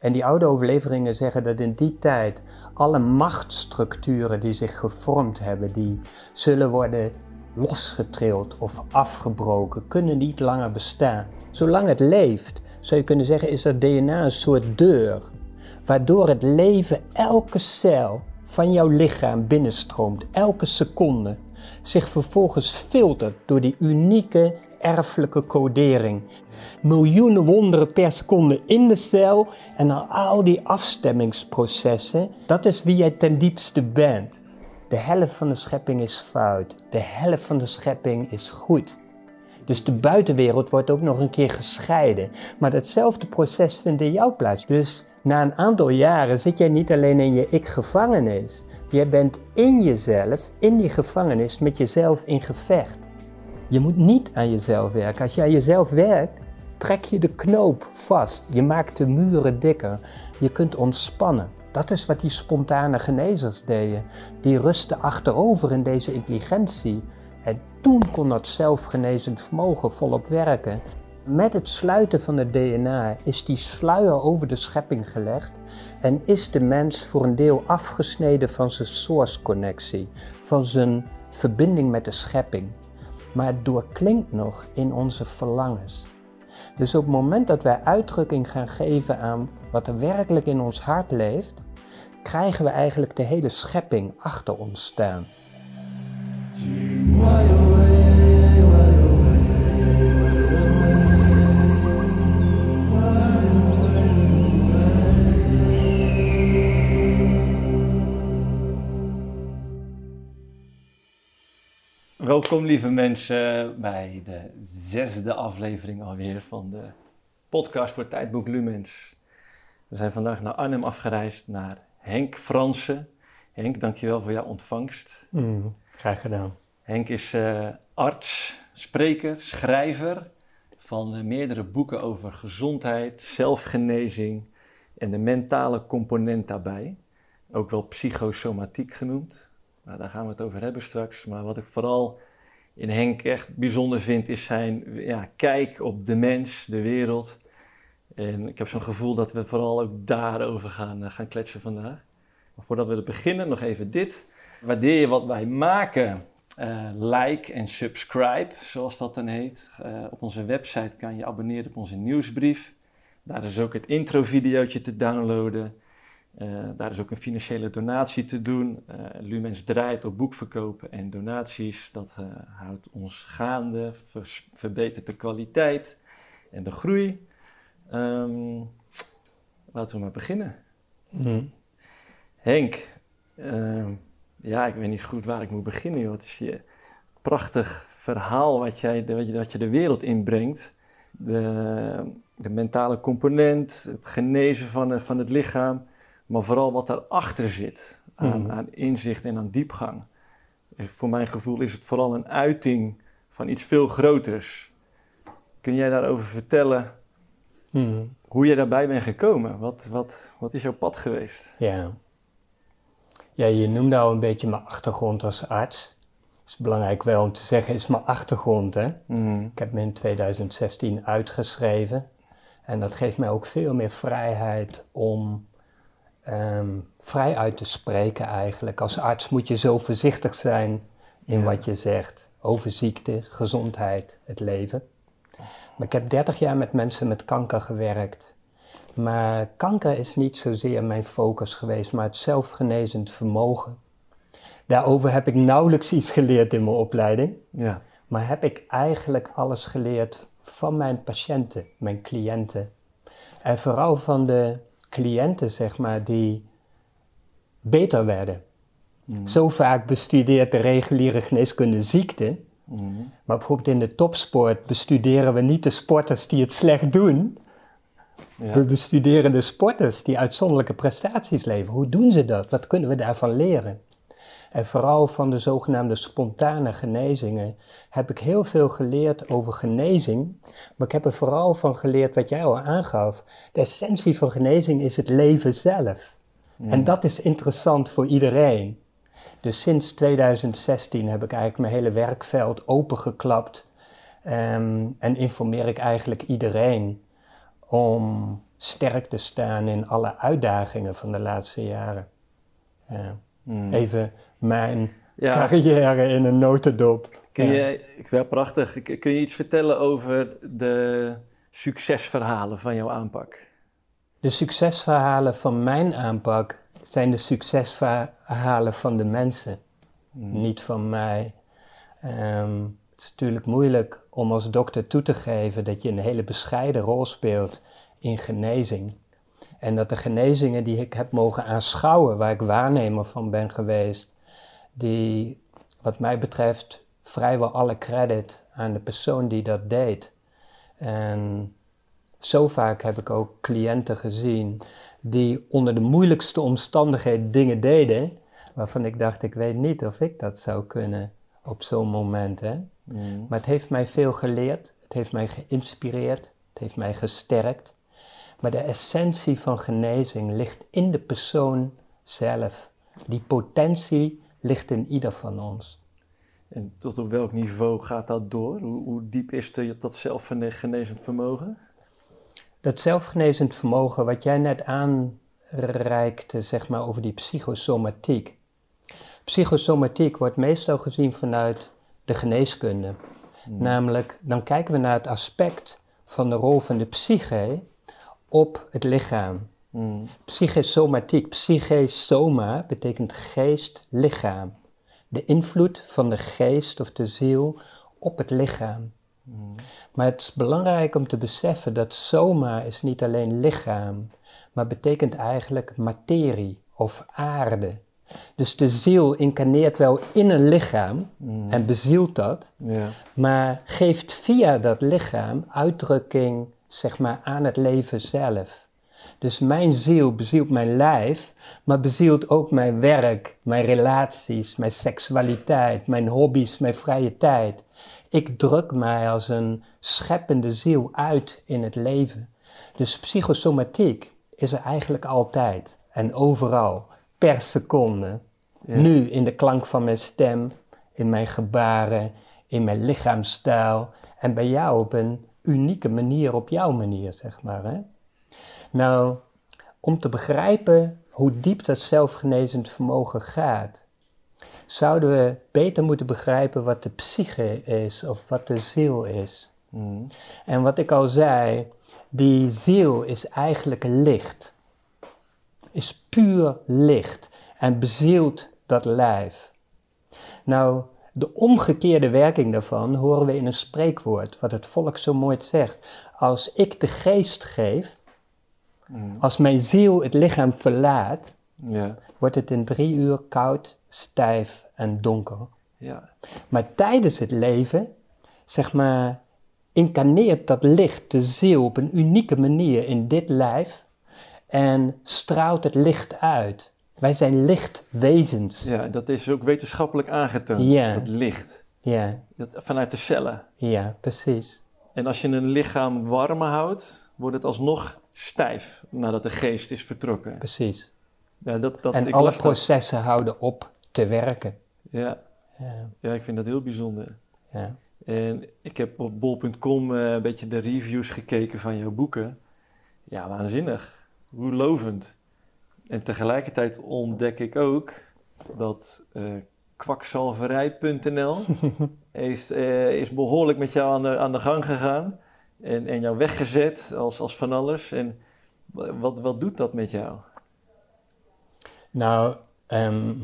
En die oude overleveringen zeggen dat in die tijd alle machtsstructuren die zich gevormd hebben, die zullen worden losgetrild of afgebroken, kunnen niet langer bestaan. Zolang het leeft, zou je kunnen zeggen, is dat DNA een soort deur, waardoor het leven elke cel van jouw lichaam binnenstroomt, elke seconde, zich vervolgens filtert door die unieke erfelijke codering. Miljoenen wonderen per seconde in de cel en dan al die afstemmingsprocessen, dat is wie jij ten diepste bent. De helft van de schepping is fout, de helft van de schepping is goed. Dus de buitenwereld wordt ook nog een keer gescheiden. Maar datzelfde proces vindt in jou plaats. Dus na een aantal jaren zit jij niet alleen in je ik-gevangenis. Jij bent in jezelf, in die gevangenis, met jezelf in gevecht. Je moet niet aan jezelf werken. Als aan jezelf werkt, trek je de knoop vast. Je maakt de muren dikker. Je kunt ontspannen. Dat is wat die spontane genezers deden. Die rusten achterover in deze intelligentie. En toen kon dat zelfgenezend vermogen volop werken. Met het sluiten van het DNA is die sluier over de schepping gelegd en is de mens voor een deel afgesneden van zijn source-connectie, van zijn verbinding met de schepping. Maar het doorklinkt nog in onze verlangens. Dus op het moment dat wij uitdrukking gaan geven aan wat er werkelijk in ons hart leeft, krijgen we eigenlijk de hele schepping achter ons staan. Welkom lieve mensen bij de zesde aflevering alweer van de podcast voor Tijdboek Lumens. We zijn vandaag naar Arnhem afgereisd naar Henk Fransen. Henk, dankjewel voor jouw ontvangst. Mm, graag gedaan. Henk is uh, arts, spreker, schrijver van uh, meerdere boeken over gezondheid, zelfgenezing en de mentale component daarbij. Ook wel psychosomatiek genoemd. Nou, daar gaan we het over hebben straks. Maar wat ik vooral in Henk echt bijzonder vind, is zijn ja, kijk op de mens, de wereld. En ik heb zo'n gevoel dat we vooral ook daarover gaan, uh, gaan kletsen vandaag. Maar voordat we beginnen, nog even dit. Waardeer je wat wij maken? Uh, like en subscribe, zoals dat dan heet. Uh, op onze website kan je abonneren op onze nieuwsbrief. Daar is ook het intro-videootje te downloaden. Uh, daar is ook een financiële donatie te doen. Uh, Lumens draait op boekverkopen en donaties. Dat uh, houdt ons gaande, vers, verbetert de kwaliteit en de groei. Um, laten we maar beginnen. Mm. Henk, ehm, ja, ik weet niet goed waar ik moet beginnen. Wat is je prachtig verhaal wat, jij, wat, je, wat je de wereld inbrengt? De, de mentale component, het genezen van, van het lichaam maar vooral wat daarachter zit aan, Mhm. aan inzicht en aan diepgang. En voor mijn gevoel is het vooral een uiting van iets veel groters. Kun jij daarover vertellen Mm. hoe je daarbij bent gekomen? Wat, wat, wat is jouw pad geweest? Ja. Ja, je noemde al een beetje mijn achtergrond als arts. Het is belangrijk wel om te zeggen, is mijn achtergrond. Hè? Mhm. Ik heb me in 2016 uitgeschreven. En dat geeft mij ook veel meer vrijheid om ehm, vrij uit te spreken eigenlijk. Als arts moet je zo voorzichtig zijn in Ja. wat je zegt over ziekte, gezondheid, het leven. Maar ik heb 30 jaar met mensen met kanker gewerkt. Maar kanker is niet zozeer mijn focus geweest, maar het zelfgenezend vermogen. Daarover heb ik nauwelijks iets geleerd in mijn opleiding. Ja. Maar heb ik eigenlijk alles geleerd van mijn patiënten, mijn cliënten. En vooral van de cliënten, zeg maar, die beter werden. Mhm. Zo vaak bestudeert de reguliere geneeskunde ziekte. Mhm. Maar bijvoorbeeld in de topsport bestuderen we niet de sporters die het slecht doen. Ja. We bestuderen de sporters die uitzonderlijke prestaties leveren. Hoe doen ze dat? Wat kunnen we daarvan leren? En vooral van de zogenaamde spontane genezingen heb ik heel veel geleerd over genezing. Maar ik heb er vooral van geleerd wat jij al aangaf. De essentie van genezing is het leven zelf. En dat is interessant voor iedereen. Dus sinds 2016 heb ik eigenlijk mijn hele werkveld opengeklapt. ehm, en informeer ik eigenlijk iedereen om sterk te staan in alle uitdagingen van de laatste jaren. Ja. Hmm. Even mijn Ja. carrière in een notendop. Kun Ja. je, ik wel prachtig. Kun je iets vertellen over de succesverhalen van jouw aanpak? De succesverhalen van mijn aanpak zijn de succesverhalen van de mensen, niet van mij. Ehm, het is natuurlijk moeilijk om als dokter toe te geven dat je een hele bescheiden rol speelt in genezing. En dat de genezingen die ik heb mogen aanschouwen, waar ik waarnemer van ben geweest, die wat mij betreft vrijwel alle credit aan de persoon die dat deed. En zo vaak heb ik ook cliënten gezien die onder de moeilijkste omstandigheden dingen deden, waarvan ik dacht, ik weet niet of ik dat zou kunnen op zo'n moment. Hè? Hmm. Maar het heeft mij veel geleerd, het heeft mij geïnspireerd, het heeft mij gesterkt. Maar de essentie van genezing ligt in de persoon zelf. Die potentie ligt in ieder van ons. En tot op welk niveau gaat dat door? Hoe, hoe diep is de, dat zelfgenezend vermogen? Dat zelfgenezend vermogen wat jij net aanreikte, zeg maar, over die psychosomatiek. Psychosomatiek wordt meestal gezien vanuit de geneeskunde. Namelijk, dan kijken we naar het aspect van de rol van de psyche op het lichaam. Hmm. Psychosomatiek, psyche-soma betekent geest, lichaam. De invloed van de geest of de ziel op het lichaam. Maar het is belangrijk om te beseffen dat soma is niet alleen lichaam, maar betekent eigenlijk materie of aarde. Dus de ziel incarneert wel in een lichaam en bezielt dat, Ja. maar geeft via dat lichaam uitdrukking zeg maar, aan het leven zelf. Dus mijn ziel bezielt mijn lijf, maar bezielt ook mijn werk, mijn relaties, mijn seksualiteit, mijn hobby's, mijn vrije tijd. Ik druk mij als een scheppende ziel uit in het leven. Dus psychosomatiek is er eigenlijk altijd en overal, per seconde. Ja. Nu in de klank van mijn stem, in mijn gebaren, in mijn lichaamstaal en bij jou op een unieke manier, op jouw manier, zeg maar. Hè? Nou, om te begrijpen hoe diep dat zelfgenezend vermogen gaat, zouden we beter moeten begrijpen wat de psyche is of wat de ziel is. Hmm. En wat ik al zei, die ziel is eigenlijk licht. Is puur licht en bezielt dat lijf. Nou, de omgekeerde werking daarvan horen we in een spreekwoord, wat het volk zo mooi zegt. Als ik de geest geef, Hmm. als mijn ziel het lichaam verlaat, Ja. wordt het in drie uur koud, stijf en donker. Ja. Maar tijdens het leven, zeg maar, incarneert dat licht, de ziel, op een unieke manier in dit lijf en straalt het licht uit. Wij zijn lichtwezens. ja, dat is ook wetenschappelijk aangetoond. Ja. Dat licht. Ja, Dat, vanuit de cellen. ja, precies. En als je een lichaam warm houdt, wordt het alsnog stijf nadat de geest is vertrokken. precies. Ja, dat, dat, en ik alle dat. processen houden op te werken. Ja. Ja, ja, ik vind dat heel bijzonder. ja. En ik heb op bol.com eh, een beetje de reviews gekeken van jouw boeken. Ja, waanzinnig. Hoe lovend. En tegelijkertijd ontdek ik ook dat eh kwakzalverij.nl is, eh, is behoorlijk met jou aan de, aan de gang gegaan. En, en jou weggezet als, als van alles. En wat, wat doet dat met jou? Nou, ehm,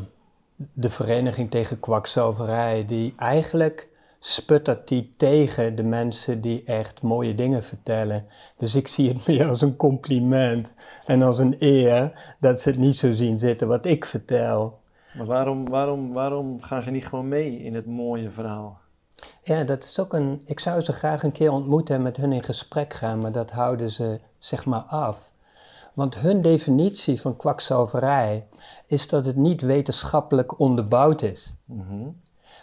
de Vereniging tegen Kwakzalverij, die eigenlijk sputtert die tegen de mensen die echt mooie dingen vertellen. Dus ik zie het meer als een compliment en als een eer dat ze het niet zo zien zitten wat ik vertel. Maar waarom, waarom, waarom gaan ze niet gewoon mee in het mooie verhaal? Ja, dat is ook een. Ik zou ze graag een keer ontmoeten en met hun in gesprek gaan, maar dat houden ze zeg maar af. Want hun definitie van kwakzalverij is dat het niet wetenschappelijk onderbouwd is. Mhm.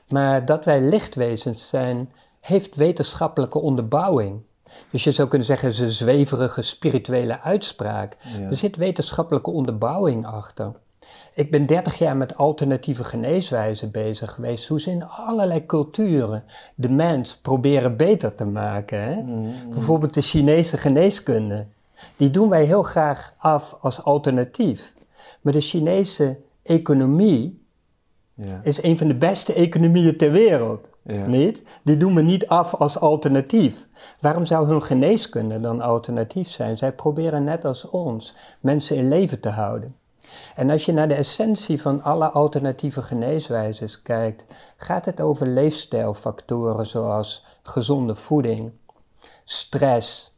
Maar dat wij lichtwezens zijn, heeft wetenschappelijke onderbouwing. Dus je zou kunnen zeggen, het is een zweverige spirituele uitspraak. Ja. Er zit wetenschappelijke onderbouwing achter. Ik ben 30 jaar met alternatieve geneeswijzen bezig geweest, hoe ze in allerlei culturen de mens proberen beter te maken. Hè? Mhm. Bijvoorbeeld de Chinese geneeskunde. Die doen wij heel graag af als alternatief. Maar de Chinese economie Ja. is een van de beste economieën ter wereld. Ja. Niet? Die doen we niet af als alternatief. Waarom zou hun geneeskunde dan alternatief zijn? Zij proberen net als ons mensen in leven te houden. En als je naar de essentie van alle alternatieve geneeswijzes kijkt, gaat het over leefstijlfactoren zoals gezonde voeding, stress,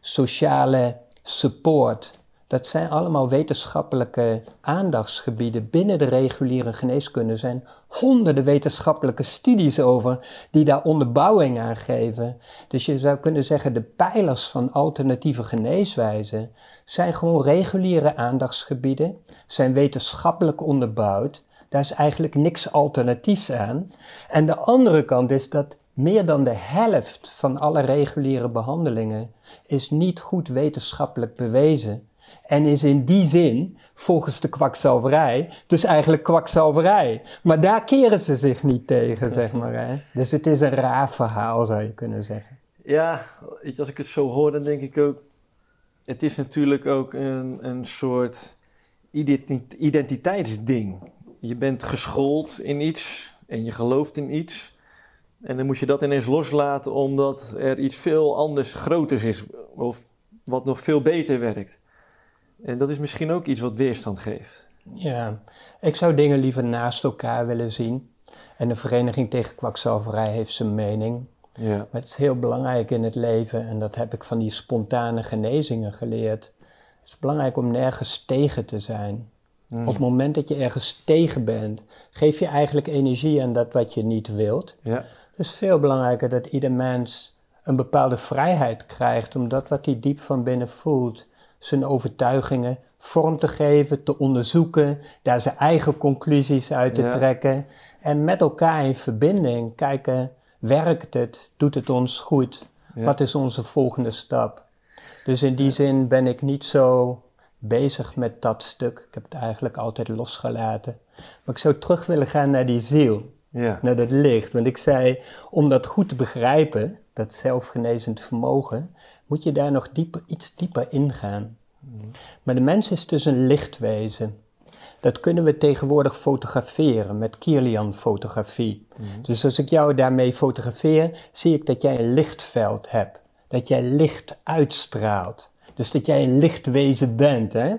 sociale support. Dat zijn allemaal wetenschappelijke aandachtsgebieden binnen de reguliere geneeskunde. Er zijn honderden wetenschappelijke studies over die daar onderbouwing aan geven. Dus je zou kunnen zeggen, de pijlers van alternatieve geneeswijzen zijn gewoon reguliere aandachtsgebieden, zijn wetenschappelijk onderbouwd. Daar is eigenlijk niks alternatiefs aan. En de andere kant is dat meer dan de helft van alle reguliere behandelingen is niet goed wetenschappelijk bewezen. En is in die zin, volgens de kwakzalverij, dus eigenlijk kwakzalverij. Maar daar keren ze zich niet tegen, zeg maar. Hè? Dus het is een raar verhaal, zou je kunnen zeggen. Ja, als ik het zo hoor, dan denk ik ook... Het is natuurlijk ook een, een soort identi- identiteitsding. Je bent geschoold in iets en je gelooft in iets. En dan moet je dat ineens loslaten omdat er iets veel anders, groters is. Of wat nog veel beter werkt. En dat is misschien ook iets wat weerstand geeft. Ja, ik zou dingen liever naast elkaar willen zien. En de Vereniging tegen Kwakzalverij heeft zijn mening. Ja. Maar het is heel belangrijk in het leven, en dat heb ik van die spontane genezingen geleerd. Het is belangrijk om nergens tegen te zijn. Mm. Op het moment dat je ergens tegen bent, geef je eigenlijk energie aan dat wat je niet wilt. Ja. Het is veel belangrijker dat ieder mens een bepaalde vrijheid krijgt om dat wat hij diep van binnen voelt, zijn overtuigingen vorm te geven, te onderzoeken, daar zijn eigen conclusies uit te Ja. trekken en met elkaar in verbinding kijken, werkt het, doet het ons goed, Ja. wat is onze volgende stap? Dus in die zin ben ik niet zo bezig met dat stuk. Ik heb het eigenlijk altijd losgelaten. Maar ik zou terug willen gaan naar die ziel Ja. naar dat licht. Want ik zei, om dat goed te begrijpen, dat zelfgenezend vermogen, moet je daar nog dieper, iets dieper ingaan. Maar de mens is dus een lichtwezen. Dat kunnen we tegenwoordig fotograferen met Kirlian-fotografie. Dus als ik jou daarmee fotografeer, zie ik dat jij een lichtveld hebt. Dat jij licht uitstraalt. Dus dat jij een lichtwezen bent, hè?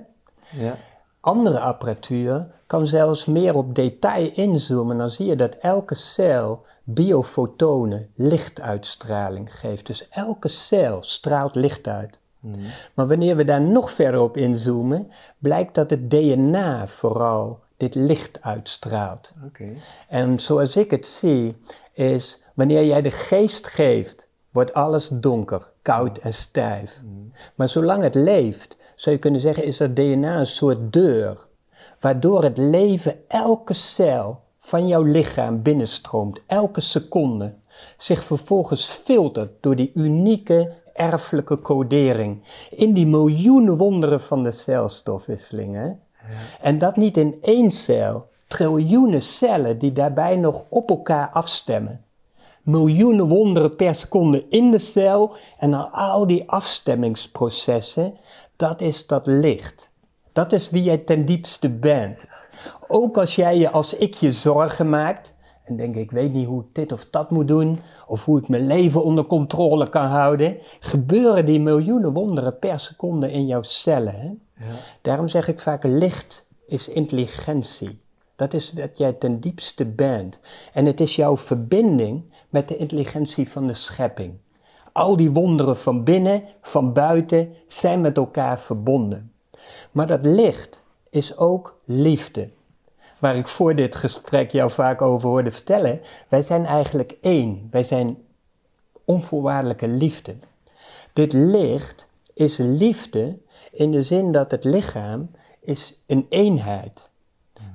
Ja. Andere apparatuur kan zelfs meer op detail inzoomen. Dan zie je dat elke cel biofotonen, lichtuitstraling geeft. Dus elke cel straalt licht uit. Maar wanneer we daar nog verder op inzoomen, blijkt dat het DNA vooral dit licht uitstraalt. Oké. En zoals ik het zie, is wanneer jij de geest geeft, wordt alles donker, koud en stijf. Maar zolang het leeft, zou je kunnen zeggen, is dat DNA een soort deur, waardoor het leven elke cel van jouw lichaam binnenstroomt, elke seconde, zich vervolgens filtert door die unieke erfelijke codering in die miljoenen wonderen van de celstofwisseling. Hè? En dat niet in één cel, triljoenen cellen die daarbij nog op elkaar afstemmen. Miljoenen wonderen per seconde in de cel en dan al die afstemmingsprocessen, dat is dat licht. Dat is wie jij ten diepste bent. Ook als jij je als ik je zorgen maakt en denk ik weet niet hoe ik dit of dat moet doen of hoe ik mijn leven onder controle kan houden, gebeuren die miljoenen wonderen per seconde in jouw cellen. Hè? Ja. Daarom zeg ik vaak, licht is intelligentie. Dat is wat jij ten diepste bent. En het is jouw verbinding met de intelligentie van de schepping. Al die wonderen van binnen, van buiten, zijn met elkaar verbonden. Maar dat licht is ook liefde. Waar ik voor dit gesprek jou vaak over hoorde vertellen. Wij zijn eigenlijk één. Wij zijn onvoorwaardelijke liefde. Dit licht is liefde in de zin dat het lichaam is een eenheid.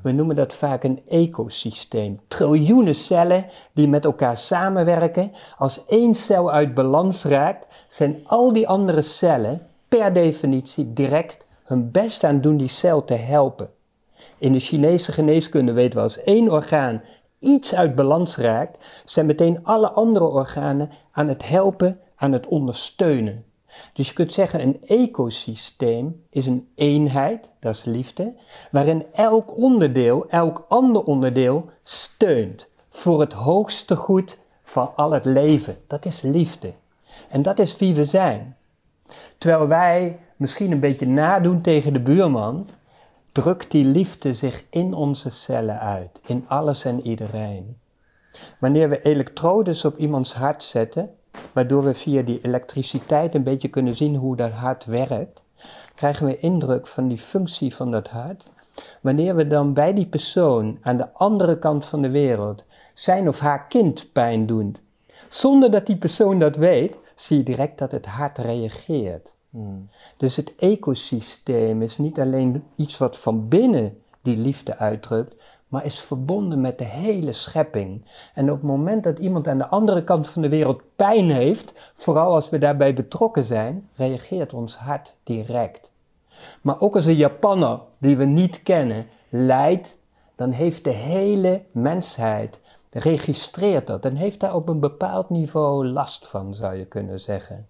We noemen dat vaak een ecosysteem. Triljoenen cellen die met elkaar samenwerken. Als één cel uit balans raakt, zijn al die andere cellen per definitie direct hun best aan doen die cel te helpen. In de Chinese geneeskunde weten we als één orgaan iets uit balans raakt, zijn meteen alle andere organen aan het helpen, aan het ondersteunen. Dus je kunt zeggen, een ecosysteem is een eenheid, dat is liefde, waarin elk onderdeel, elk ander onderdeel steunt voor het hoogste goed van al het leven. Dat is liefde. En dat is wie we zijn. Terwijl wij misschien een beetje nadoen tegen de buurman, drukt die liefde zich in onze cellen uit, in alles en iedereen. Wanneer we elektrodes op iemands hart zetten, waardoor we via die elektriciteit een beetje kunnen zien hoe dat hart werkt, krijgen we indruk van die functie van dat hart. Wanneer we dan bij die persoon aan de andere kant van de wereld zijn of haar kind pijn doen, zonder dat die persoon dat weet, zie je direct dat het hart reageert. Hmm. Dus het ecosysteem is niet alleen iets wat van binnen die liefde uitdrukt, maar is verbonden met de hele schepping. En op het moment dat iemand aan de andere kant van de wereld pijn heeft, vooral als we daarbij betrokken zijn, reageert ons hart direct. Maar ook als een Japanner die we niet kennen lijdt, dan heeft de hele mensheid registreert dat en heeft daar op een bepaald niveau last van, zou je kunnen zeggen.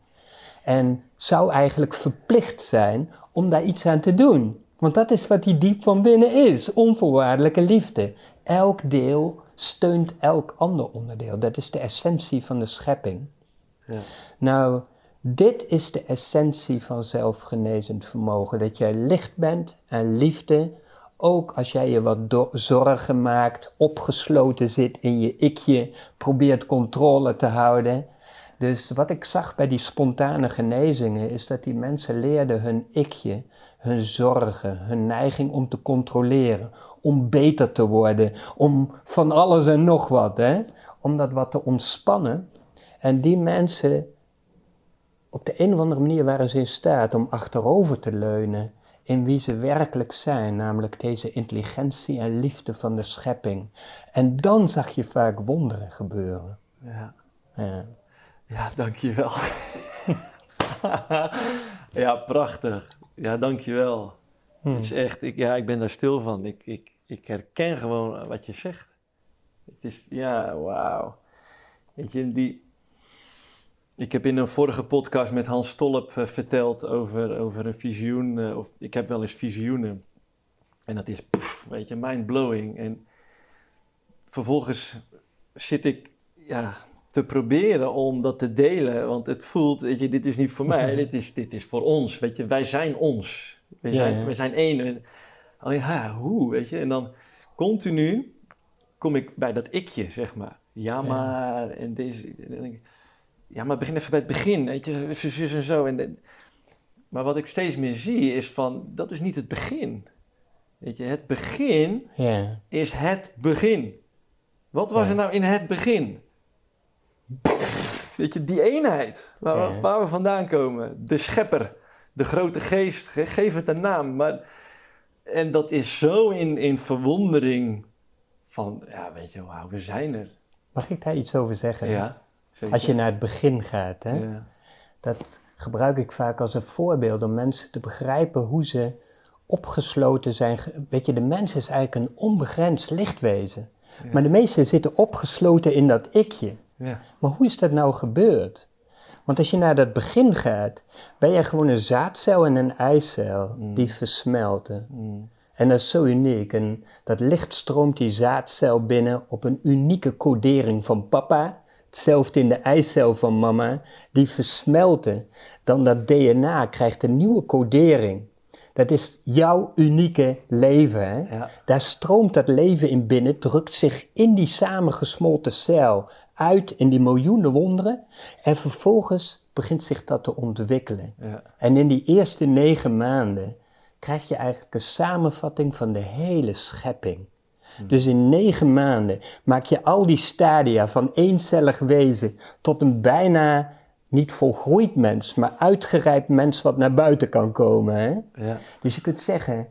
En zou eigenlijk verplicht zijn om daar iets aan te doen. Want dat is wat die diep van binnen is: onvoorwaardelijke liefde. Elk deel steunt elk ander onderdeel. Dat is de essentie van de schepping. Ja. Nou, dit is de essentie van zelfgenezend vermogen: dat jij licht bent en liefde. Ook als jij je wat zorgen maakt, opgesloten zit in je ikje, probeert controle te houden. Dus wat ik zag bij die spontane genezingen is dat die mensen leerden hun ikje hun zorgen, hun neiging om te controleren, om beter te worden, om van alles en nog wat, hè? om dat wat te ontspannen. En die mensen, op de een of andere manier waren ze in staat om achterover te leunen in wie ze werkelijk zijn, namelijk deze intelligentie en liefde van de schepping. En dan zag je vaak wonderen gebeuren. Ja, ja. Ja dankjewel. ja, prachtig. Ja, dankjewel. Hmm. Het is echt, ik, ja, ik ben daar stil van. Ik, ik, ik herken gewoon wat je zegt. Het is, ja, wauw. Weet je, die... Ik heb in een vorige podcast met Hans Stolp uh, verteld over, over een visioen. Uh, of ik heb wel eens visioenen. En dat is, poef, weet je, mind-blowing. En vervolgens zit ik, ja, te proberen om dat te delen. Want het voelt, weet je, dit is niet voor mij, dit is, dit is voor ons. Weet je, wij zijn ons. We zijn, we zijn één. Alleen, ha, hoe, weet je. En dan continu kom ik bij dat ikje, zeg maar. Ja, maar, en deze... ja, maar begin even bij het begin, weet je, zus en zo. En, maar wat ik steeds meer zie is van, dat is niet het begin. Weet je, het begin ja. is het begin. Wat was er nou in het begin? Weet je, die eenheid waar, we, waar we vandaan komen. De schepper, de grote geest, geef het een naam. Maar, en dat is zo in, in verwondering van, ja, weet je, wauw, we zijn er. Mag ik daar iets over zeggen? Ja, Als je naar het begin gaat, hè? Ja. Dat gebruik ik vaak als een voorbeeld om mensen te begrijpen hoe ze opgesloten zijn. Weet je, de mens is eigenlijk een onbegrensd lichtwezen. Maar de meesten zitten opgesloten in dat ikje. Ja. Maar hoe is dat nou gebeurd? Want als je naar dat begin gaat, ben je gewoon een zaadcel en een eicel mm. die versmelten. Mm. En dat is zo uniek. En dat licht stroomt die zaadcel binnen op een unieke codering van papa. Hetzelfde in de eicel van mama. Die versmelten. Dan dat DNA krijgt een nieuwe codering. Dat is jouw unieke leven. Hè? Daar stroomt dat leven in binnen, drukt zich in die samengesmolten cel uit in die miljoenen wonderen. En vervolgens begint zich dat te ontwikkelen. Ja. En in die eerste negen maanden krijg je eigenlijk een samenvatting van de hele schepping. Hm. Dus in negen maanden maak je al die stadia van eencellig wezen tot een bijna niet volgroeid mens, maar uitgerijpt mens wat naar buiten kan komen. Hè? Ja. Dus je kunt zeggen,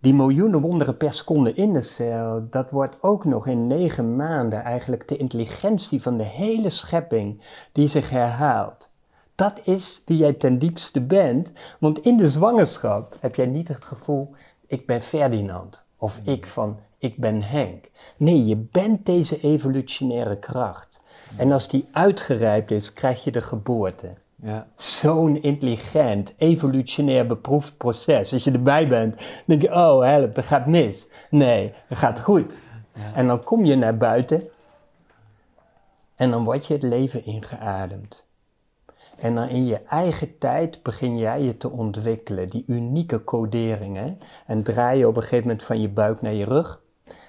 die miljoenen wonderen per seconde in de cel, dat wordt ook nog in negen maanden eigenlijk de intelligentie van de hele schepping die zich herhaalt. Dat is wie jij ten diepste bent, want in de zwangerschap heb jij niet het gevoel, ik ben Ferdinand of ik van, ik ben Henk. Nee, je bent deze evolutionaire kracht. En als die uitgerijpt is, krijg je de geboorte. Ja. Zo'n intelligent, evolutionair beproefd proces. Als je erbij bent, denk je, oh help, dat gaat mis. Nee, dat gaat goed. Ja. En dan kom je naar buiten en dan word je het leven ingeademd. En dan in je eigen tijd begin jij je te ontwikkelen, die unieke coderingen. En draai je op een gegeven moment van je buik naar je rug.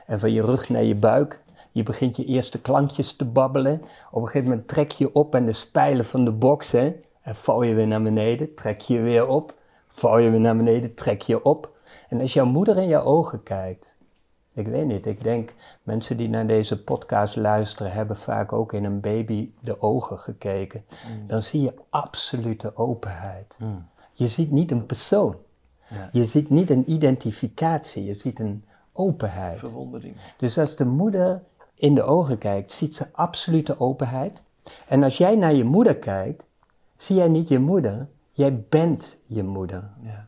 En van je rug naar je buik. Je begint je eerste klankjes te babbelen. Op een gegeven moment trek je op en de spijlen van de box. Hè? En val je weer naar beneden, trek je weer op. Val je weer naar beneden, trek je op. En als jouw moeder in je ogen kijkt, ik weet niet, ik denk mensen die naar deze podcast luisteren hebben vaak ook in een baby de ogen gekeken. Dan zie je absolute openheid. Mm. Je ziet niet een persoon. Ja. Je ziet niet een identificatie, je ziet een openheid. Verwondering. Dus als de moeder in de ogen kijkt, ziet ze absolute openheid. En als jij naar je moeder kijkt, zie jij niet je moeder, jij bent je moeder. Ja.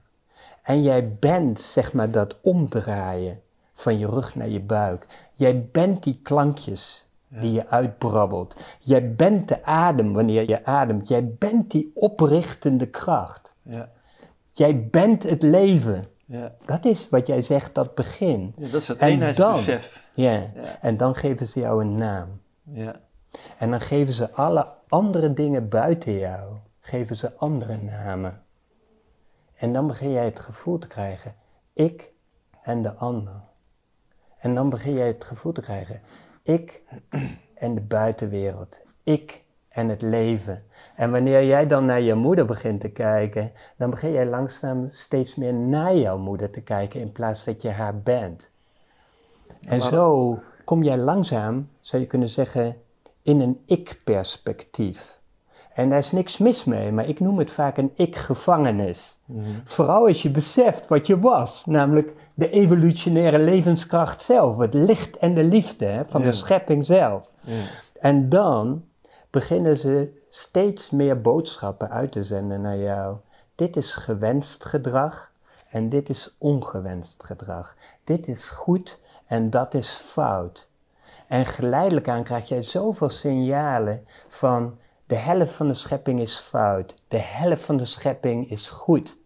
En jij bent, zeg maar, dat omdraaien van je rug naar je buik. Jij bent die klankjes die je uitbrabbelt. Jij bent de adem wanneer je ademt. Jij bent die oprichtende kracht. Ja. Jij bent het leven. Ja. Dat is wat jij zegt, dat begin. ja, dat is het En eenheidsbesef. Ja. Ja. En dan geven ze jou een naam. Ja. En dan geven ze alle andere dingen buiten jou, geven ze andere namen. En dan begin jij het gevoel te krijgen, ik en de ander. En dan begin jij het gevoel te krijgen, ik en de buitenwereld, ik en het leven. En wanneer jij dan naar je moeder begint te kijken, dan begin jij langzaam steeds meer naar jouw moeder te kijken in plaats dat je haar bent. En Maar- zo kom jij langzaam, zou je kunnen zeggen, in een ik-perspectief. En daar is niks mis mee, maar ik noem het vaak een ik-gevangenis. Mhm. Vooral als je beseft wat je was, namelijk de evolutionaire levenskracht zelf, het licht en de liefde hè, van Ja. de schepping zelf. Ja. En dan beginnen ze steeds meer boodschappen uit te zenden naar jou. Dit is gewenst gedrag en dit is ongewenst gedrag. Dit is goed en dat is fout. En geleidelijk aan krijg jij zoveel signalen van de helft van de schepping is fout, de helft van de schepping is goed.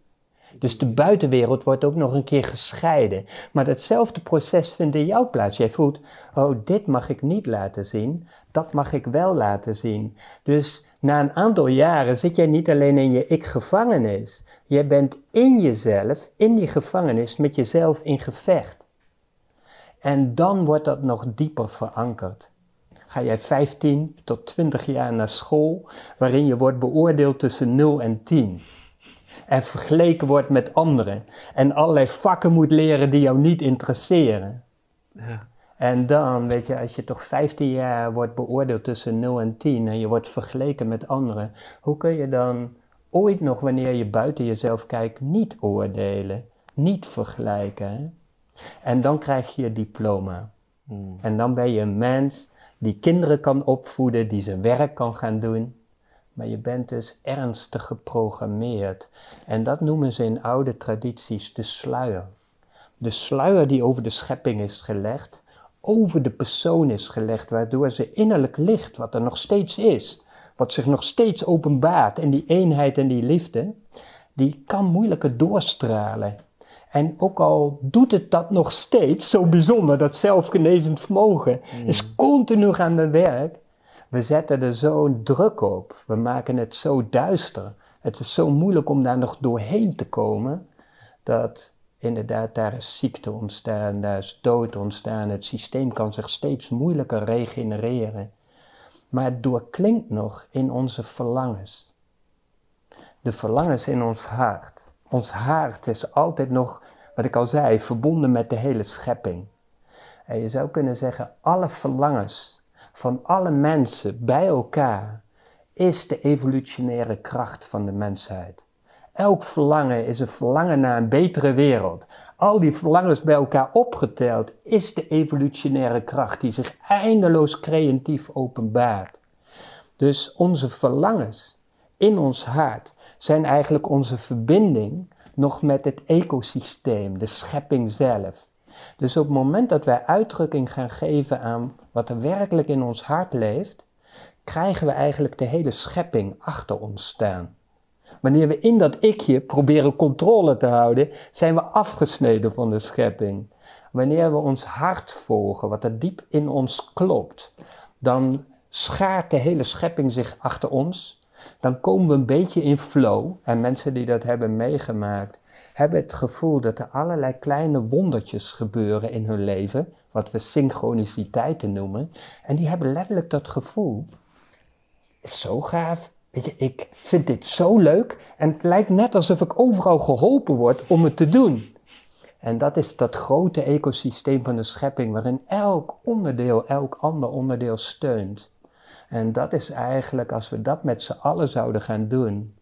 Dus de buitenwereld wordt ook nog een keer gescheiden. Maar datzelfde proces vindt in jou plaats. Jij voelt, oh, dit mag ik niet laten zien, dat mag ik wel laten zien. Dus na een aantal jaren zit jij niet alleen in je ik-gevangenis. Jij bent in jezelf, in die gevangenis, met jezelf in gevecht. En dan wordt dat nog dieper verankerd. Ga jij 15 tot 20 jaar naar school, waarin je wordt beoordeeld tussen 0 en 10 en vergeleken wordt met anderen. En allerlei vakken moet leren die jou niet interesseren. Ja. En dan, weet je, als je toch 15 jaar wordt beoordeeld tussen 0 en 10 en je wordt vergeleken met anderen, hoe kun je dan ooit nog, wanneer je buiten jezelf kijkt, niet oordelen, niet vergelijken? Hè? En dan krijg je je diploma. Mm. En dan ben je een mens die kinderen kan opvoeden, die zijn werk kan gaan doen. Maar je bent dus ernstig geprogrammeerd. En dat noemen ze in oude tradities de sluier. De sluier die over de schepping is gelegd, over de persoon is gelegd, waardoor ze innerlijk licht, wat er nog steeds is, wat zich nog steeds openbaart, en die eenheid en die liefde, die kan moeilijker doorstralen. En ook al doet het dat nog steeds, zo bijzonder, dat zelfgenezend vermogen, is continu aan het werk. We zetten er zo'n druk op. We maken het zo duister. Het is zo moeilijk om daar nog doorheen te komen. Dat inderdaad daar is ziekte ontstaan, daar is dood ontstaan. Het systeem kan zich steeds moeilijker regenereren. Maar het doorklinkt nog in onze verlangens. De verlangens in ons hart. Ons hart is altijd nog, wat ik al zei, verbonden met de hele schepping. En je zou kunnen zeggen, alle verlangens van alle mensen bij elkaar is de evolutionaire kracht van de mensheid. Elk verlangen is een verlangen naar een betere wereld. Al die verlangens bij elkaar opgeteld is de evolutionaire kracht die zich eindeloos creatief openbaart. Dus onze verlangens in ons hart zijn eigenlijk onze verbinding nog met het ecosysteem, de schepping zelf. Dus op het moment dat wij uitdrukking gaan geven aan wat er werkelijk in ons hart leeft, krijgen we eigenlijk de hele schepping achter ons staan. Wanneer we in dat ikje proberen controle te houden, zijn we afgesneden van de schepping. Wanneer we ons hart volgen, wat er diep in ons klopt, dan schaart de hele schepping zich achter ons. Dan komen we een beetje in flow. En mensen die dat hebben meegemaakt, hebben het gevoel dat er allerlei kleine wondertjes gebeuren in hun leven, wat we synchroniciteiten noemen. En die hebben letterlijk dat gevoel. Zo gaaf. Weet je, ik vind dit zo leuk en het lijkt net alsof ik overal geholpen word om het te doen. En dat is dat grote ecosysteem van de schepping waarin elk onderdeel, elk ander onderdeel steunt. En dat is eigenlijk, als we dat met z'n allen zouden gaan doen,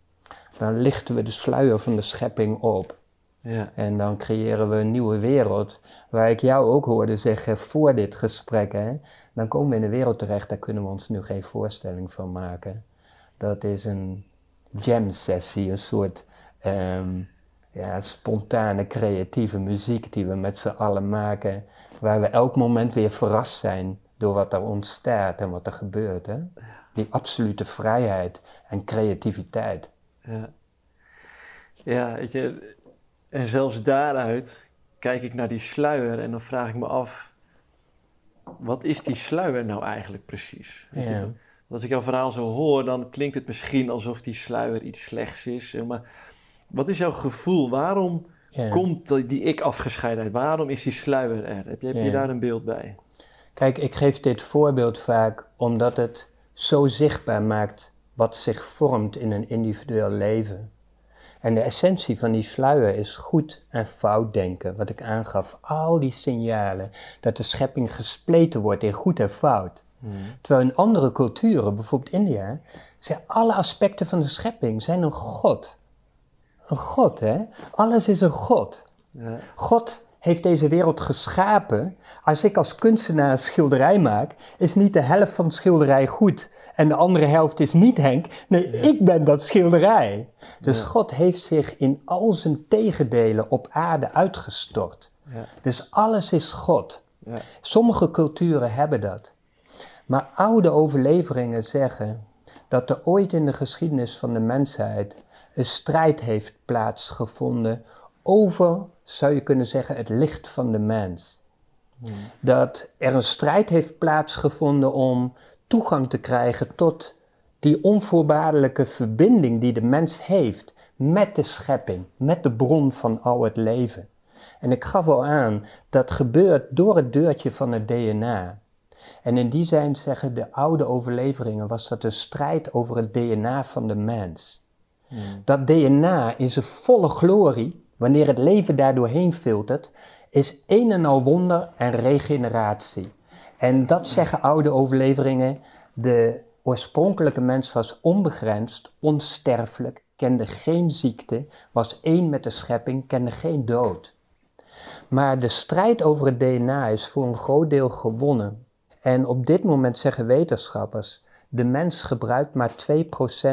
dan lichten we de sluier van de schepping op. Ja. En dan creëren we een nieuwe wereld, waar ik jou ook hoorde zeggen voor dit gesprek. Hè, dan komen we in een wereld terecht, daar kunnen we ons nu geen voorstelling van maken. Dat is een jam sessie, een soort ehm, ja, spontane creatieve muziek die we met z'n allen maken, waar we elk moment weer verrast zijn door wat er ontstaat en wat er gebeurt. Hè? Die absolute vrijheid en creativiteit. Ja, ja weet je, en zelfs daaruit kijk ik naar die sluier en dan vraag ik me af, wat is die sluier nou eigenlijk precies? Ja. Als ik jouw verhaal zo hoor, dan klinkt het misschien alsof die sluier iets slechts is. Maar wat is jouw gevoel? Waarom komt die ik-afgescheidenheid? Waarom is die sluier er? Heb je, heb je daar een beeld bij? Kijk, ik geef dit voorbeeld vaak omdat het zo zichtbaar maakt wat zich vormt in een individueel leven. En de essentie van die sluier is goed en fout denken, wat ik aangaf. Al die signalen dat de schepping gespleten wordt in goed en fout. Hmm. Terwijl in andere culturen, bijvoorbeeld India, zijn alle aspecten van de schepping zijn een God. Een God, hè? Alles is een God. Ja. God heeft deze wereld geschapen. Als ik als kunstenaar een schilderij maak, is niet de helft van het schilderij goed en de andere helft is niet Henk. Nee, ik ben dat schilderij. Dus God heeft zich in al zijn tegendelen op aarde uitgestort. Ja. Dus alles is God. Sommige culturen hebben dat. Maar oude overleveringen zeggen dat er ooit in de geschiedenis van de mensheid een strijd heeft plaatsgevonden over, zou je kunnen zeggen, het licht van de mens. Dat er een strijd heeft plaatsgevonden om toegang te krijgen tot die onvoorwaardelijke verbinding die de mens heeft met de schepping, met de bron van al het leven. En ik gaf al aan, dat gebeurt door het deurtje van het DNA. En in die zin zeggen de oude overleveringen was dat een strijd over het DNA van de mens. Hmm. Dat DNA in zijn volle glorie, wanneer het leven daar doorheen filtert, is een en al wonder en regeneratie. En dat zeggen oude overleveringen. De oorspronkelijke mens was onbegrensd, onsterfelijk, kende geen ziekte, was één met de schepping, kende geen dood. Maar de strijd over het DNA is voor een groot deel gewonnen. En op dit moment zeggen wetenschappers, de mens gebruikt maar 2%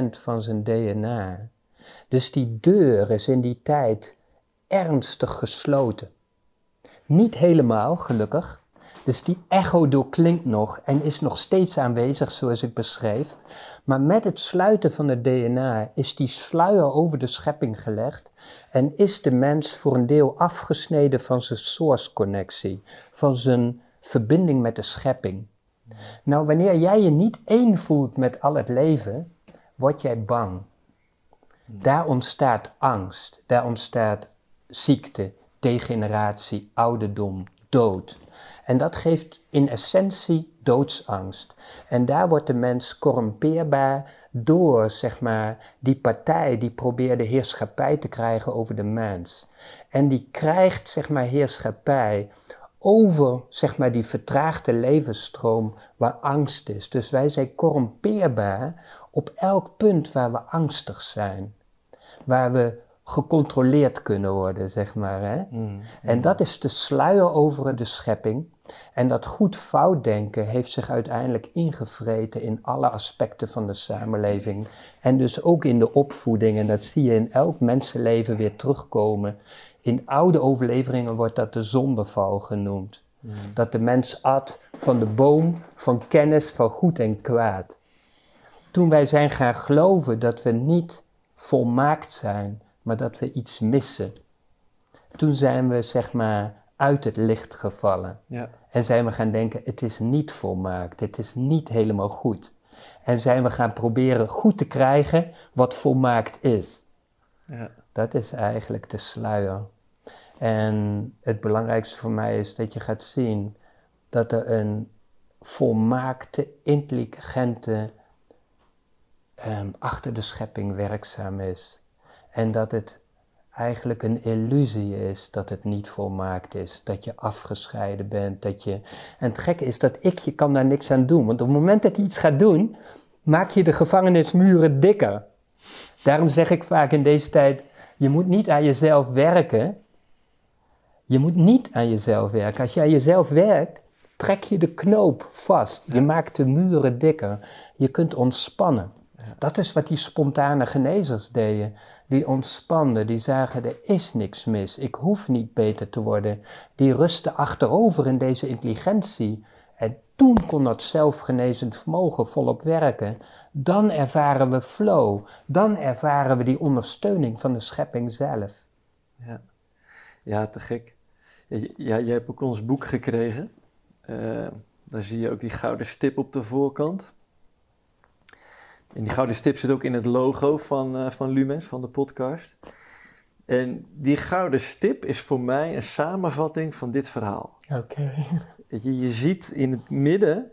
van zijn DNA. Dus die deur is in die tijd ernstig gesloten. Niet helemaal, gelukkig, dus die echo doorklinkt nog en is nog steeds aanwezig zoals ik beschreef. Maar met het sluiten van het DNA is die sluier over de schepping gelegd en is de mens voor een deel afgesneden van zijn source connectie, van zijn verbinding met de schepping. Nou, wanneer jij je niet één voelt met al het leven, word jij bang. Daar ontstaat angst, daar ontstaat ziekte, degeneratie, ouderdom, dood. En dat geeft in essentie doodsangst. En daar wordt de mens corrumpeerbaar door, zeg maar, die partij die probeert de heerschappij te krijgen over de mens. En die krijgt, zeg maar, heerschappij over, zeg maar, die vertraagde levensstroom waar angst is. Dus wij zijn corrumpeerbaar op elk punt waar we angstig zijn. Waar we gecontroleerd kunnen worden, zeg maar. Hè? Mm. En dat is de sluier over de schepping. En dat goed-fout denken heeft zich uiteindelijk ingevreten in alle aspecten van de samenleving. En dus ook in de opvoeding. En dat zie je in elk mensenleven weer terugkomen. In oude overleveringen wordt dat de zondeval genoemd. Mm. Dat de mens at van de boom van kennis van goed en kwaad. Toen wij zijn gaan geloven dat we niet volmaakt zijn, maar dat we iets missen. Toen zijn we, zeg maar, uit het licht gevallen. Ja. En zijn we gaan denken, het is niet volmaakt, het is niet helemaal goed. En zijn we gaan proberen goed te krijgen wat volmaakt is. Ja. Dat is eigenlijk de sluier. En het belangrijkste voor mij is dat je gaat zien dat er een volmaakte, intelligente ehm, achter de schepping werkzaam is. En dat het eigenlijk een illusie is dat het niet volmaakt is, dat je afgescheiden bent, dat je... En het gekke is dat ik, je kan daar niks aan doen, want op het moment dat je iets gaat doen, maak je de gevangenismuren dikker. Daarom zeg ik vaak in deze tijd, je moet niet aan jezelf werken, je moet niet aan jezelf werken. Als je aan jezelf werkt, trek je de knoop vast. Je maakt de muren dikker. Je kunt ontspannen. Dat is wat die spontane genezers deden. Die ontspanden, die zagen er is niks mis. Ik hoef niet beter te worden. Die rusten achterover in deze intelligentie. En toen kon dat zelfgenezend vermogen volop werken. Dan ervaren we flow. Dan ervaren we die ondersteuning van de schepping zelf. Ja, ja te gek. Ja, jij hebt ook ons boek gekregen. Uh, daar zie je ook die gouden stip op de voorkant. En die gouden stip zit ook in het logo van, uh, van Lumens, van de podcast. En die gouden stip is voor mij een samenvatting van dit verhaal. Oké. Je, je ziet in het midden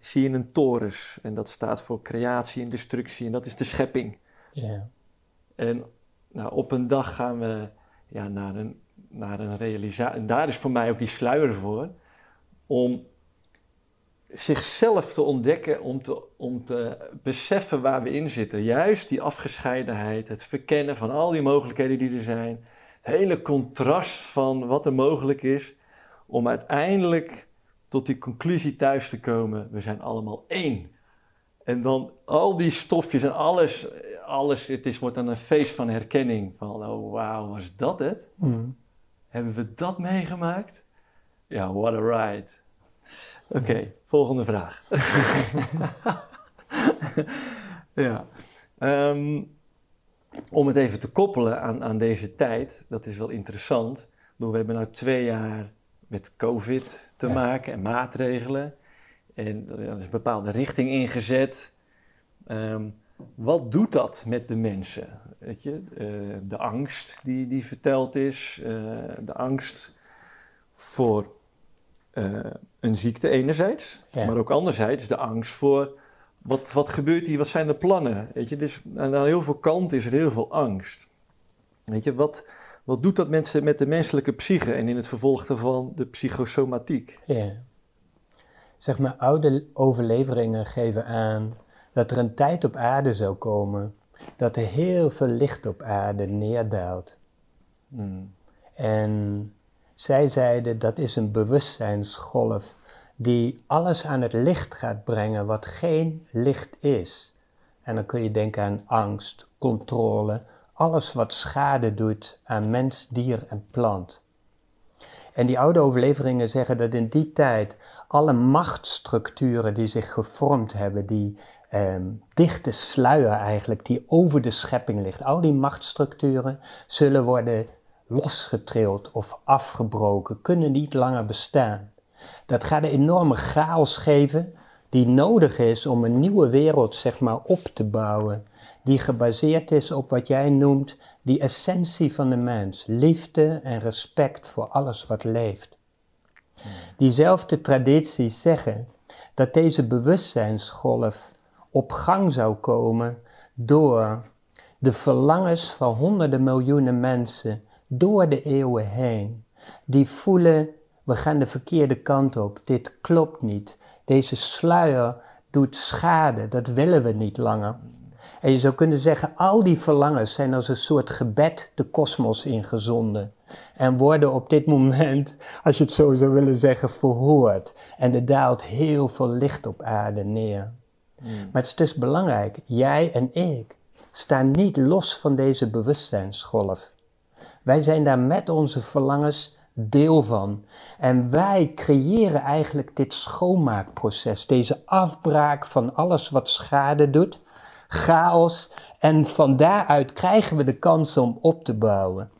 zie je een torus. En dat staat voor creatie en destructie. En dat is de schepping. En nou, op een dag gaan we ja, naar een, naar een realisatie. En daar is voor mij ook die sluier voor. Om zichzelf te ontdekken, om te, om te beseffen waar we in zitten. Juist die afgescheidenheid, het verkennen van al die mogelijkheden die er zijn. Het hele contrast van wat er mogelijk is. Om uiteindelijk tot die conclusie thuis te komen, we zijn allemaal één. En dan al die stofjes en alles, alles het is, wordt dan een feest van herkenning. Van, oh wauw, was dat het? Mm. Hebben we dat meegemaakt? Ja, what a ride. Oké, volgende vraag. ja. Ehm, om het even te koppelen aan, aan deze tijd, dat is wel interessant. We hebben nu twee jaar met COVID te Ja. maken en maatregelen. En er is een bepaalde richting ingezet. Ehm, wat doet dat met de mensen? Weet je, eh, de angst die, die verteld is, eh, de angst voor eh, een ziekte enerzijds, Ja. maar ook anderzijds de angst voor wat, wat gebeurt hier, wat zijn de plannen? Weet je, dus aan aan heel veel kanten is er heel veel angst. Weet je, wat, wat doet dat mensen met de menselijke psyche en in het vervolg daarvan de psychosomatiek? Ja. Zeg maar, oude overleveringen geven aan dat er een tijd op aarde zou komen dat er heel veel licht op aarde neerdaalt. Hmm. En zij zeiden dat is een bewustzijnsgolf die alles aan het licht gaat brengen wat geen licht is. En dan kun je denken aan angst, controle, alles wat schade doet aan mens, dier en plant. En die oude overleveringen zeggen dat in die tijd alle machtsstructuren die zich gevormd hebben, die ehm, dichte sluier eigenlijk, die over de schepping ligt, al die machtsstructuren zullen worden losgetrild of afgebroken, kunnen niet langer bestaan. Dat gaat een enorme chaos geven die nodig is om een nieuwe wereld zeg maar op te bouwen, die gebaseerd is op wat jij noemt die essentie van de mens, liefde en respect voor alles wat leeft. Diezelfde tradities zeggen dat deze bewustzijnsgolf op gang zou komen door de verlangens van honderden miljoenen mensen door de eeuwen heen, die voelen we gaan de verkeerde kant op, dit klopt niet, deze sluier doet schade, dat willen we niet langer. En je zou kunnen zeggen, al die verlangens zijn als een soort gebed de kosmos ingezonden. En worden op dit moment, als je het zo zou willen zeggen, verhoord. En er daalt heel veel licht op aarde neer. Maar het is dus belangrijk, jij en ik staan niet los van deze bewustzijnsgolf. Wij zijn daar met onze verlangens deel van. En wij creëren eigenlijk dit schoonmaakproces, deze afbraak van alles wat schade doet, chaos. En van daaruit krijgen we de kans om op te bouwen.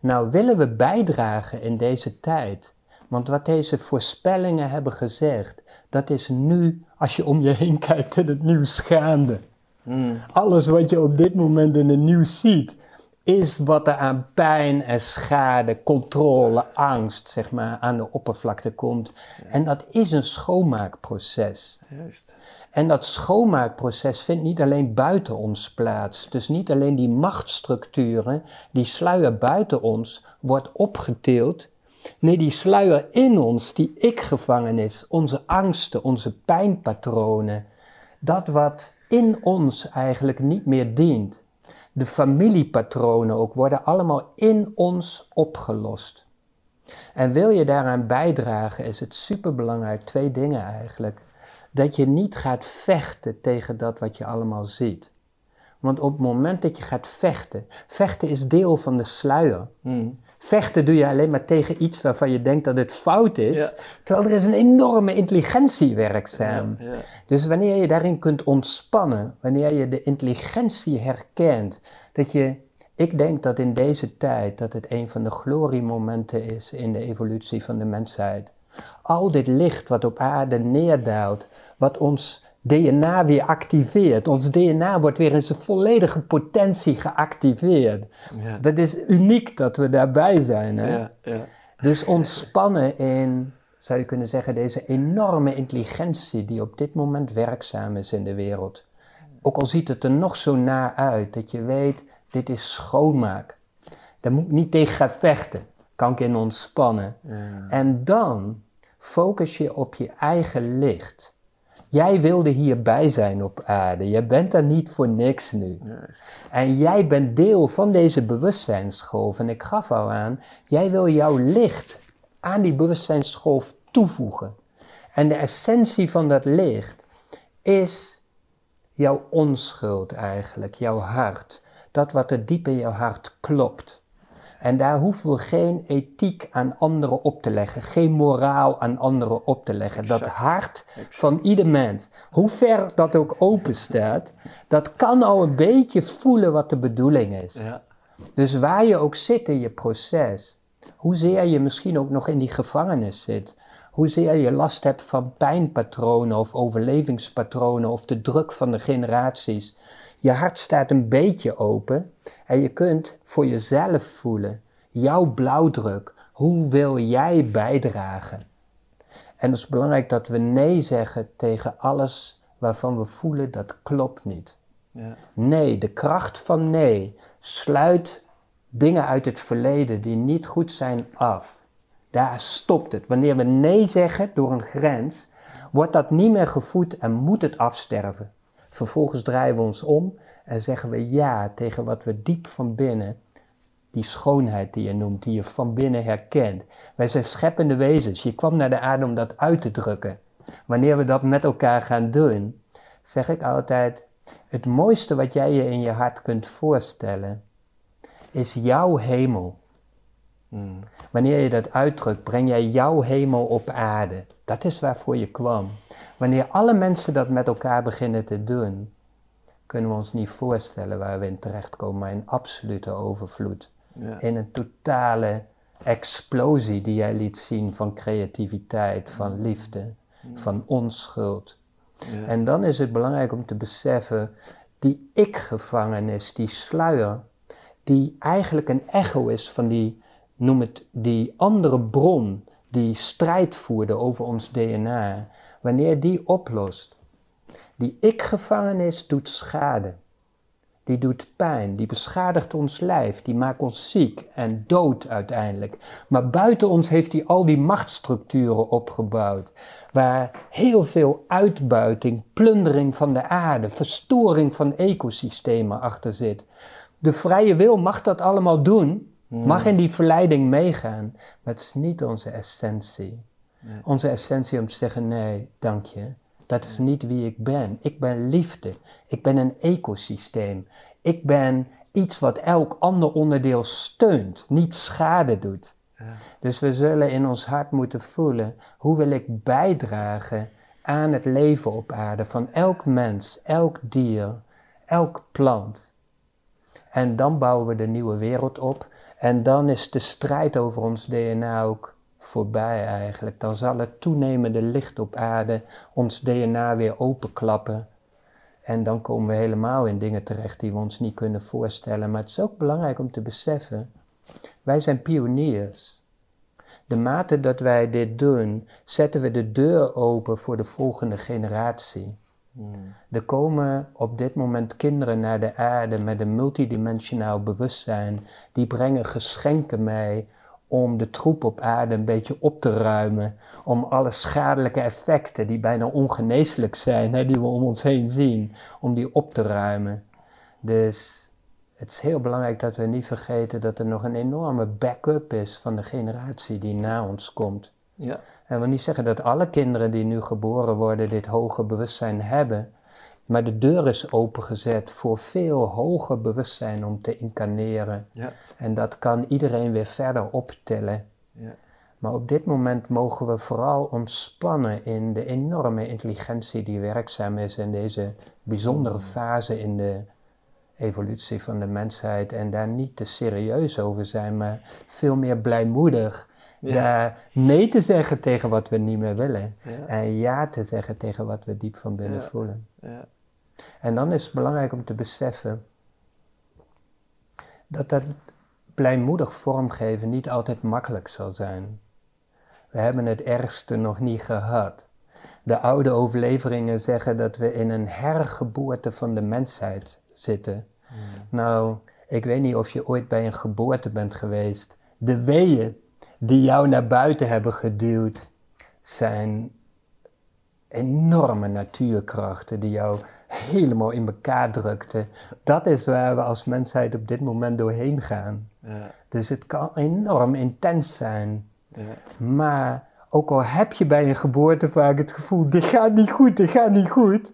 Nou, willen we bijdragen in deze tijd? Want wat deze voorspellingen hebben gezegd, dat is nu, als je om je heen kijkt, in het nieuws gaande. Hmm. Alles wat je op dit moment in het nieuws ziet, is wat er aan pijn en schade, controle, angst, zeg maar, aan de oppervlakte komt. En dat is een schoonmaakproces. Juist. En dat schoonmaakproces vindt niet alleen buiten ons plaats. Dus niet alleen die machtsstructuren, die sluier buiten ons, wordt opgetild. Nee, die sluier in ons, die ik-gevangenis, onze angsten, onze pijnpatronen. Dat wat in ons eigenlijk niet meer dient de familiepatronen ook worden allemaal in ons opgelost. En wil je daaraan bijdragen, is het superbelangrijk, twee dingen eigenlijk. Dat je niet gaat vechten tegen dat wat je allemaal ziet. Want op het moment dat je gaat vechten, vechten is deel van de sluier. Hmm. Vechten doe je alleen maar tegen iets waarvan je denkt dat het fout is. Terwijl er is een enorme intelligentie werkzaam. Ja, ja. Dus wanneer je daarin kunt ontspannen, wanneer je de intelligentie herkent, dat je, ik denk dat in deze tijd dat het een van de gloriemomenten is in de evolutie van de mensheid. Al dit licht wat op aarde neerdaalt, wat ons DNA weer activeert. Ons DNA wordt weer in zijn volledige potentie geactiveerd. Ja. Dat is uniek dat we daarbij zijn. Hè? Ja, ja. Dus ontspannen in, zou je kunnen zeggen, deze enorme intelligentie die op dit moment werkzaam is in de wereld. Ook al ziet het er nog zo na uit, dat je weet, dit is schoonmaak. Daar moet ik niet tegen gaan vechten. Kan ik in ontspannen. En dan focus je op je eigen licht. Jij wilde hierbij zijn op aarde. Je bent daar niet voor niks nu. En jij bent deel van deze bewustzijnsgolf. En ik gaf al aan, jij wil jouw licht aan die bewustzijnsgolf toevoegen. En de essentie van dat licht is jouw onschuld eigenlijk, jouw hart. Dat wat er diep in jouw hart klopt. En daar hoeven we geen ethiek aan anderen op te leggen, geen moraal aan anderen op te leggen. Dat hart van ieder mens, hoe ver dat ook open staat, dat kan al een beetje voelen wat de bedoeling is. Ja. Dus waar je ook zit in je proces, hoezeer je misschien ook nog in die gevangenis zit, hoezeer je last hebt van pijnpatronen of overlevingspatronen of de druk van de generaties, je hart staat een beetje open en je kunt voor jezelf voelen, jouw blauwdruk, hoe wil jij bijdragen? En het is belangrijk dat we nee zeggen tegen alles waarvan we voelen dat klopt niet. Ja. Nee, de kracht van nee sluit dingen uit het verleden die niet goed zijn af. Daar stopt het. Wanneer we nee zeggen door een grens, wordt dat niet meer gevoed en moet het afsterven. Vervolgens draaien we ons om en zeggen we ja tegen wat we diep van binnen, die schoonheid die je noemt, die je van binnen herkent. Wij zijn scheppende wezens. Je kwam naar de aarde om dat uit te drukken. Wanneer we dat met elkaar gaan doen, zeg ik altijd: het mooiste wat jij je in je hart kunt voorstellen, is jouw hemel. Hmm. Wanneer je dat uitdrukt, breng jij jouw hemel op aarde. Dat is waarvoor je kwam. Wanneer alle mensen dat met elkaar beginnen te doen, kunnen we ons niet voorstellen waar we in terechtkomen, maar in absolute overvloed. In een totale explosie die jij liet zien van creativiteit, van liefde, van onschuld. Ja. En dan is het belangrijk om te beseffen, die ik-gevangenis, die sluier, die eigenlijk een echo is van die, noem het, die andere bron die strijd voerde over ons DNA, wanneer die oplost, die ik-gevangenis doet schade. Die doet pijn, die beschadigt ons lijf, die maakt ons ziek en dood uiteindelijk. Maar buiten ons heeft hij al die machtsstructuren opgebouwd, waar heel veel uitbuiting, plundering van de aarde, verstoring van ecosystemen achter zit. De vrije wil mag dat allemaal doen, hmm. mag in die verleiding meegaan, maar het is niet onze essentie. Onze essentie om te zeggen: nee, dank je. Dat is niet wie ik ben. Ik ben liefde. Ik ben een ecosysteem. Ik ben iets wat elk ander onderdeel steunt, niet schade doet. Ja. Dus we zullen in ons hart moeten voelen, hoe wil ik bijdragen aan het leven op aarde van elk mens, elk dier, elke plant. En dan bouwen we de nieuwe wereld op. En dan is de strijd over ons DNA ook voorbij eigenlijk. Dan zal het toenemende licht op aarde ons DNA weer openklappen. En dan komen we helemaal in dingen terecht die we ons niet kunnen voorstellen. Maar het is ook belangrijk om te beseffen, wij zijn pioniers. De mate dat wij dit doen, zetten we de deur open voor de volgende generatie. Hmm. Er komen op dit moment kinderen naar de aarde met een multidimensionaal bewustzijn. Die brengen geschenken mee om de troep op aarde een beetje op te ruimen. Om alle schadelijke effecten die bijna ongeneeslijk zijn, hè, die we om ons heen zien, om die op te ruimen. Dus het is heel belangrijk dat we niet vergeten dat er nog een enorme backup is van de generatie die na ons komt. Ja. En wil niet zeggen dat alle kinderen die nu geboren worden dit hoger bewustzijn hebben. Maar de deur is opengezet voor veel hoger bewustzijn om te incarneren. Ja. En dat kan iedereen weer verder optillen. Ja. Maar op dit moment mogen we vooral ontspannen in de enorme intelligentie die werkzaam is in deze bijzondere fase in de evolutie van de mensheid. En daar niet te serieus over zijn, maar veel meer blijmoedig ja. nee te zeggen tegen wat we niet meer willen. En ja te zeggen tegen wat we diep van binnen voelen. En dan is het belangrijk om te beseffen dat dat blijmoedig vormgeven niet altijd makkelijk zal zijn. We hebben het ergste nog niet gehad. De oude overleveringen zeggen dat we in een hergeboorte van de mensheid zitten. Hmm. Nou, ik weet niet of je ooit bij een geboorte bent geweest. De weeën die jou naar buiten hebben geduwd, zijn enorme natuurkrachten die jou helemaal in elkaar drukten. Dat is waar we als mensheid op dit moment doorheen gaan. Ja. Dus het kan enorm intens zijn. Ja. Maar ook al heb je bij een geboorte vaak het gevoel, dit gaat niet goed, dit gaat niet goed.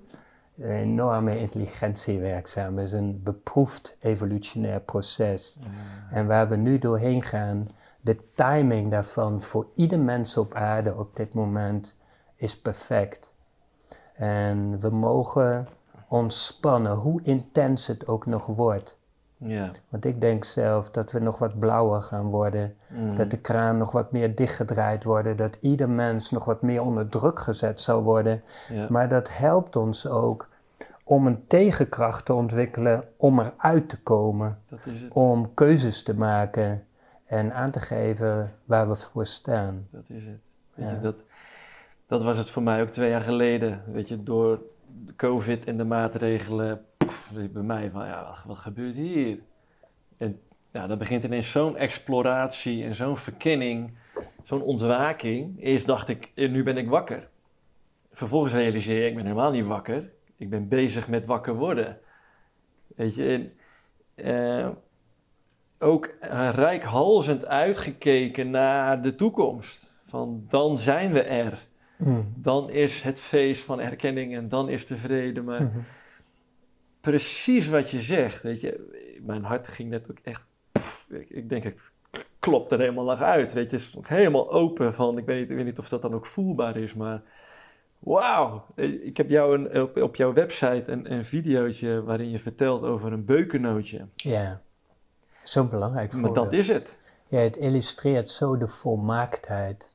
Een enorme intelligentie werkzaam is een beproefd evolutionair proces. En waar we nu doorheen gaan, de timing daarvan voor ieder mens op aarde op dit moment is perfect. En we mogen ontspannen, hoe intens het ook nog wordt. Ja. Want ik denk zelf dat we nog wat blauwer gaan worden. Mm. Dat de kraan nog wat meer dichtgedraaid wordt. Dat ieder mens nog wat meer onder druk gezet zal worden. Ja. Maar dat helpt ons ook om een tegenkracht te ontwikkelen om eruit te komen. Dat is het. Om keuzes te maken en aan te geven waar we voor staan. Dat is het. Weet je, dat, dat was het voor mij ook twee jaar geleden. Weet je, door COVID en de maatregelen, bij mij van, ja, wat, gebeurt hier? En ja, dan begint ineens zo'n exploratie en zo'n verkenning, zo'n ontwaking. Eerst dacht ik, eh, nu ben ik wakker. Vervolgens realiseer ik, ik ben helemaal niet wakker. Ik ben bezig met wakker worden. Weet je, en, uh, ook rijkhalzend uitgekeken naar de toekomst. Van dan zijn we er. Hmm. Dan is het feest van erkenning en dan is de vrede. Maar hmm. precies wat je zegt, weet je, mijn hart ging net ook echt. ik, denk, ik klopt er helemaal nog uit. Weet je, het is nog helemaal open van. Ik weet, niet, ik weet niet of dat dan ook voelbaar is, maar. Wauw, ik heb jou een, op, op jouw website een, een videootje waarin je vertelt over een beukennootje. Ja. Zo belangrijk voor Maar dat is het. Ja, het illustreert zo de volmaaktheid.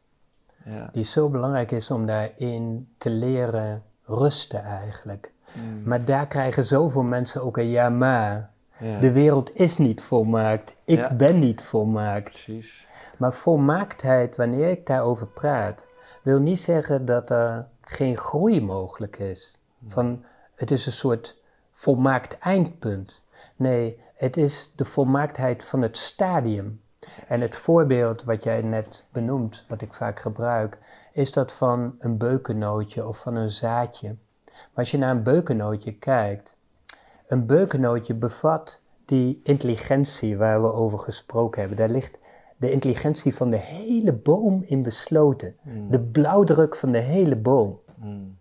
Ja. Die zo belangrijk is om daarin te leren rusten eigenlijk. Mm. Maar daar krijgen zoveel mensen ook een ja maar. De wereld is niet volmaakt. Ik ben niet volmaakt. Precies. Maar volmaaktheid, wanneer ik daarover praat, wil niet zeggen dat er geen groei mogelijk is. Mm. Van, het is een soort volmaakt eindpunt. Nee, het is de volmaaktheid van het stadium. En het voorbeeld wat jij net benoemt, wat ik vaak gebruik, is dat van een beukennootje of van een zaadje. Maar als je naar een beukennootje kijkt, een beukennootje bevat die intelligentie waar we over gesproken hebben. Daar ligt de intelligentie van de hele boom in besloten. Hmm. De blauwdruk van de hele boom. Hmm.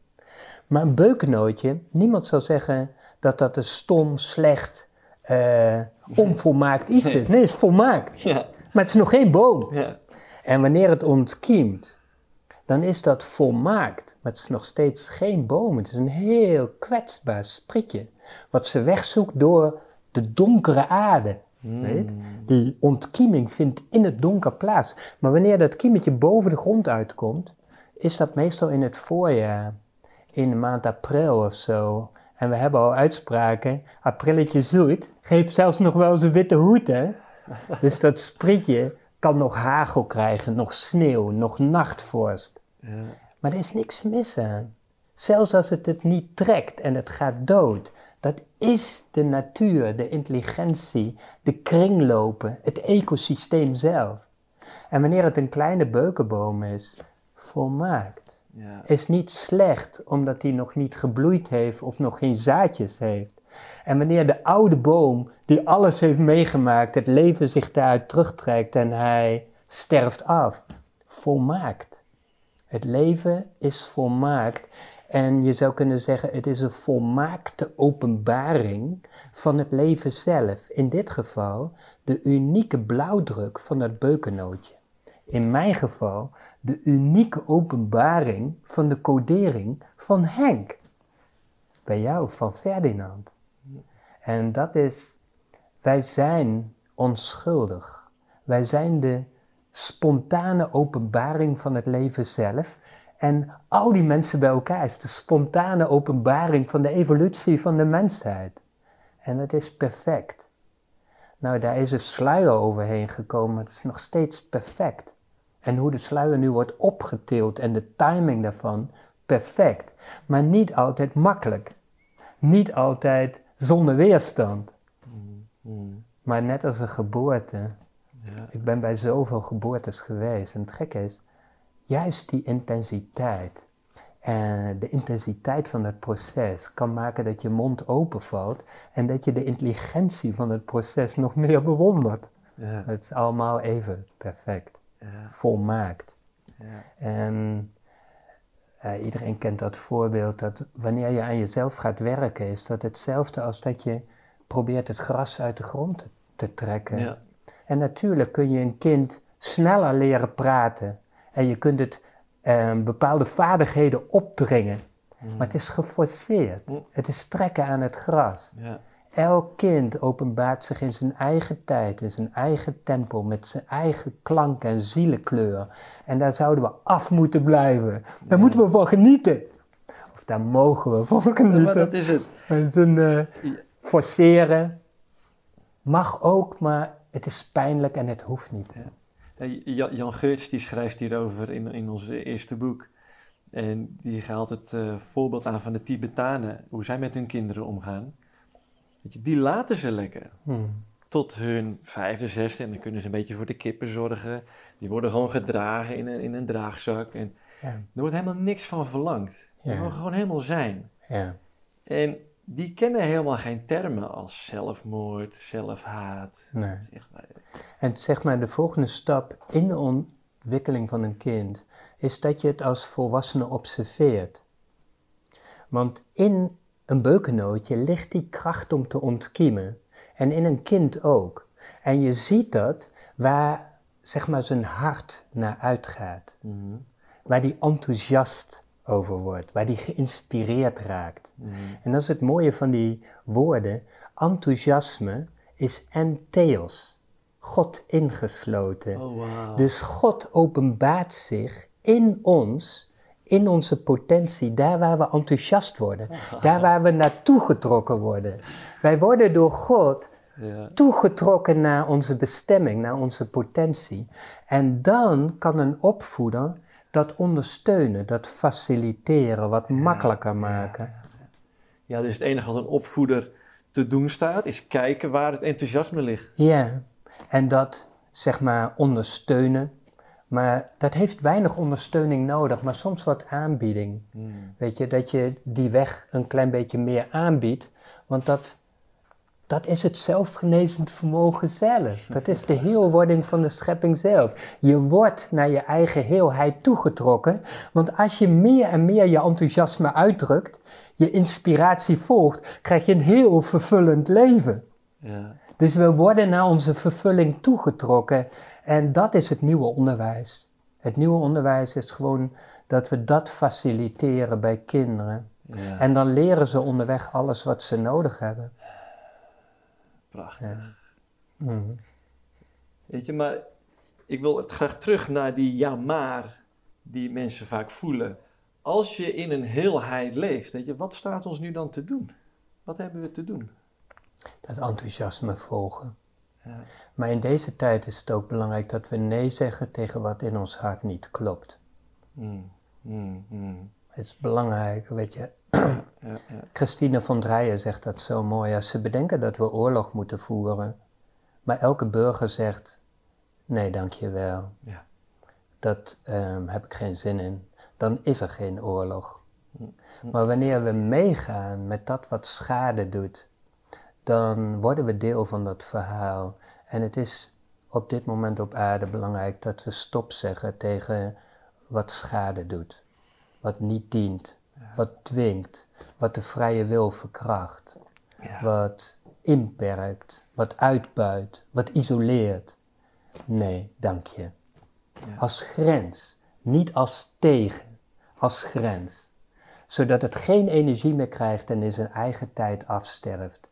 Maar een beukennootje, niemand zal zeggen dat dat een stom, slecht, uh, onvolmaakt iets is. Nee, het is volmaakt. Ja. Maar het is nog geen boom. Ja. En wanneer het ontkiemt, dan is dat volmaakt. Maar het is nog steeds geen boom. Het is een heel kwetsbaar sprietje. Wat ze wegzoekt door de donkere aarde. Weet? Die ontkieming vindt in het donker plaats. Maar wanneer dat kiemetje boven de grond uitkomt, is dat meestal in het voorjaar. In de maand april of zo. En we hebben al uitspraken. Aprilletje zoet. Geeft zelfs nog wel een witte hoed, hè? Dus dat sprietje kan nog hagel krijgen, nog sneeuw, nog nachtvorst. Ja. Maar er is niks mis aan. Zelfs als het het niet trekt en het gaat dood. Dat is de natuur, de intelligentie, de kringlopen, het ecosysteem zelf. En wanneer het een kleine beukenboom is, volmaakt. Ja. Is niet slecht omdat hij nog niet gebloeid heeft of nog geen zaadjes heeft. En wanneer de oude boom, die alles heeft meegemaakt, het leven zich daaruit terugtrekt en hij sterft af, volmaakt. Het leven is volmaakt. En je zou kunnen zeggen, het is een volmaakte openbaring van het leven zelf. In dit geval de unieke blauwdruk van het beukennootje. In mijn geval de unieke openbaring van de codering van Henk. Bij jou van Ferdinand. En dat is, wij zijn onschuldig. Wij zijn de spontane openbaring van het leven zelf. En al die mensen bij elkaar is de spontane openbaring van de evolutie van de mensheid. En het is perfect. Nou, daar is een sluier overheen gekomen, het is nog steeds perfect. En hoe de sluier nu wordt opgetild en de timing daarvan, perfect. Maar niet altijd makkelijk. Niet altijd zonder weerstand. Mm-hmm. Maar net als een geboorte. Ja. Ik ben bij zoveel geboortes geweest. En het gekke is, juist die intensiteit. En de intensiteit van het proces kan maken dat je mond openvalt en dat je de intelligentie van het proces nog meer bewondert. Ja. Het is allemaal even perfect, ja. volmaakt. Ja. En uh, iedereen kent dat voorbeeld dat wanneer je aan jezelf gaat werken, is dat hetzelfde als dat je probeert het gras uit de grond te, trekken. Ja. En natuurlijk kun je een kind sneller leren praten en je kunt het uh, bepaalde vaardigheden opdringen. Mm. Maar het is geforceerd. Mm. Het is trekken aan het gras. Ja. Elk kind openbaart zich in zijn eigen tijd, in zijn eigen tempo, met zijn eigen klank en zielenkleur. En daar zouden we af moeten blijven. Daar moeten we van genieten. Of daar mogen we van genieten. Ja, maar dat is het. Het een uh, forceren. Mag ook, maar het is pijnlijk en het hoeft niet. Jan Geurts die schrijft hierover in, in ons eerste boek. En die haalt het uh, voorbeeld aan van de Tibetanen, hoe zij met hun kinderen omgaan. Weet je, die laten ze lekker. Hmm. Tot hun vijfde, zesde. En dan kunnen ze een beetje voor de kippen zorgen. Die worden gewoon gedragen in een, in een draagzak. En ja. er wordt helemaal niks van verlangd. Ja. Die mogen gewoon helemaal zijn. Ja. En die kennen helemaal geen termen als zelfmoord, zelfhaat. Nee. En zeg maar, de volgende stap in de ontwikkeling van een kind is dat je het als volwassene observeert. Want in een beukennootje ligt die kracht om te ontkiemen. En in een kind ook. En je ziet dat waar zeg maar zijn hart naar uitgaat. Mhm. Waar die enthousiast over wordt, waar die geïnspireerd raakt. Mhm. En dat is het mooie van die woorden. Enthousiasme is en theos, God ingesloten. Oh, wow. Dus God openbaart zich in ons in onze potentie, daar waar we enthousiast worden, daar waar we naartoe getrokken worden. Wij worden door God ja. toegetrokken naar onze bestemming, naar onze potentie. En dan kan een opvoeder dat ondersteunen, dat faciliteren, wat makkelijker maken. Ja, dus het enige wat een opvoeder te doen staat, is kijken waar het enthousiasme ligt. Ja, en dat zeg maar ondersteunen maar dat heeft weinig ondersteuning nodig, maar soms wat aanbieding. Hmm. Weet je, dat je die weg een klein beetje meer aanbiedt, want dat, dat is het zelfgenezend vermogen zelf. Dat is de heelwording van de schepping zelf. Je wordt naar je eigen heelheid toegetrokken, want als je meer en meer je enthousiasme uitdrukt, je inspiratie volgt, krijg je een heel vervullend leven. Ja. Dus we worden naar onze vervulling toegetrokken. En dat is het nieuwe onderwijs. Het nieuwe onderwijs is gewoon dat we dat faciliteren bij kinderen. Ja, En dan leren ze onderweg alles wat ze nodig hebben. prachtig. Ja. Mhm. Weet je, maar ik wil het graag terug naar die ja maar die mensen vaak voelen. Als je in een heelheid leeft, weet je, wat staat ons nu dan te doen? Wat hebben we te doen? Dat enthousiasme volgen. Ja, Maar in deze tijd is het ook belangrijk dat we nee zeggen tegen wat in ons hart niet klopt. Mm, mm, mm. Het is belangrijk, weet je. Ja, ja. Christine van Drijen zegt dat zo mooi. Als ze bedenken dat we oorlog moeten voeren, maar elke burger zegt: nee, dankjewel. Ja. Dat ehm, heb ik geen zin in. Dan is er geen oorlog. Maar wanneer we meegaan met dat wat schade doet, dan worden we deel van dat verhaal. En het is op dit moment op aarde belangrijk dat we stop zeggen tegen wat schade doet, wat niet dient, wat dwingt, wat de vrije wil verkracht, Ja. wat inperkt, wat uitbuit, wat isoleert. Nee, dank je. Ja. Als grens, niet als tegen, als grens. Zodat het geen energie meer krijgt en in zijn eigen tijd afsterft.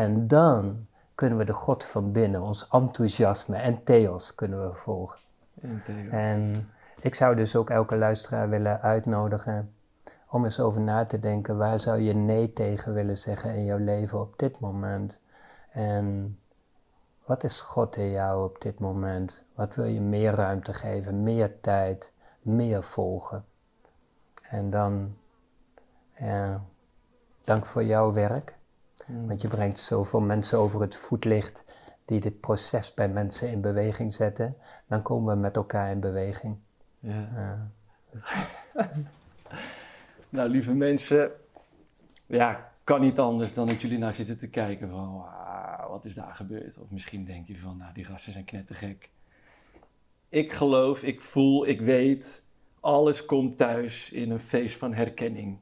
En dan kunnen we de God van binnen, ons enthousiasme en theos kunnen we volgen. En Theo. En ik zou dus ook elke luisteraar willen uitnodigen om eens over na te denken, waar zou je nee tegen willen zeggen in jouw leven op dit moment? En wat is God in jou op dit moment? Wat wil je meer ruimte geven, meer tijd, meer volgen? En dan, ja, dank voor jouw werk, Mm. want je brengt zoveel mensen over het voetlicht die dit proces bij mensen in beweging zetten. Dan komen we met elkaar in beweging. Ja. Nou, lieve mensen, ja, kan niet anders dan dat jullie naar zitten te kijken van, wat is daar gebeurd? Of misschien denk je van, nou, die gasten zijn knettergek. Ik geloof, ik voel, ik weet, alles komt thuis in een feest van herkenning.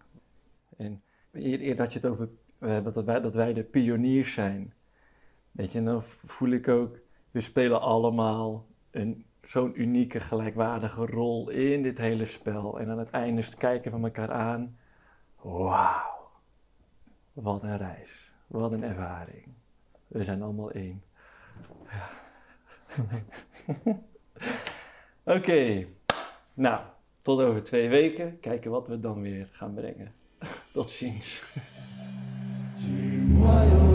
En eer, eer dat je het over, dat, wij, dat wij de pioniers zijn, weet je, en dan voel ik ook, we spelen allemaal een zo'n unieke, gelijkwaardige rol in dit hele spel. En aan het einde kijken van elkaar aan. Wauw. Wat een reis. Wat een ervaring. We zijn allemaal één. Ja. Oké. Nou, tot over twee weken. Kijken wat we dan weer gaan brengen. Tot ziens. Tim Wild.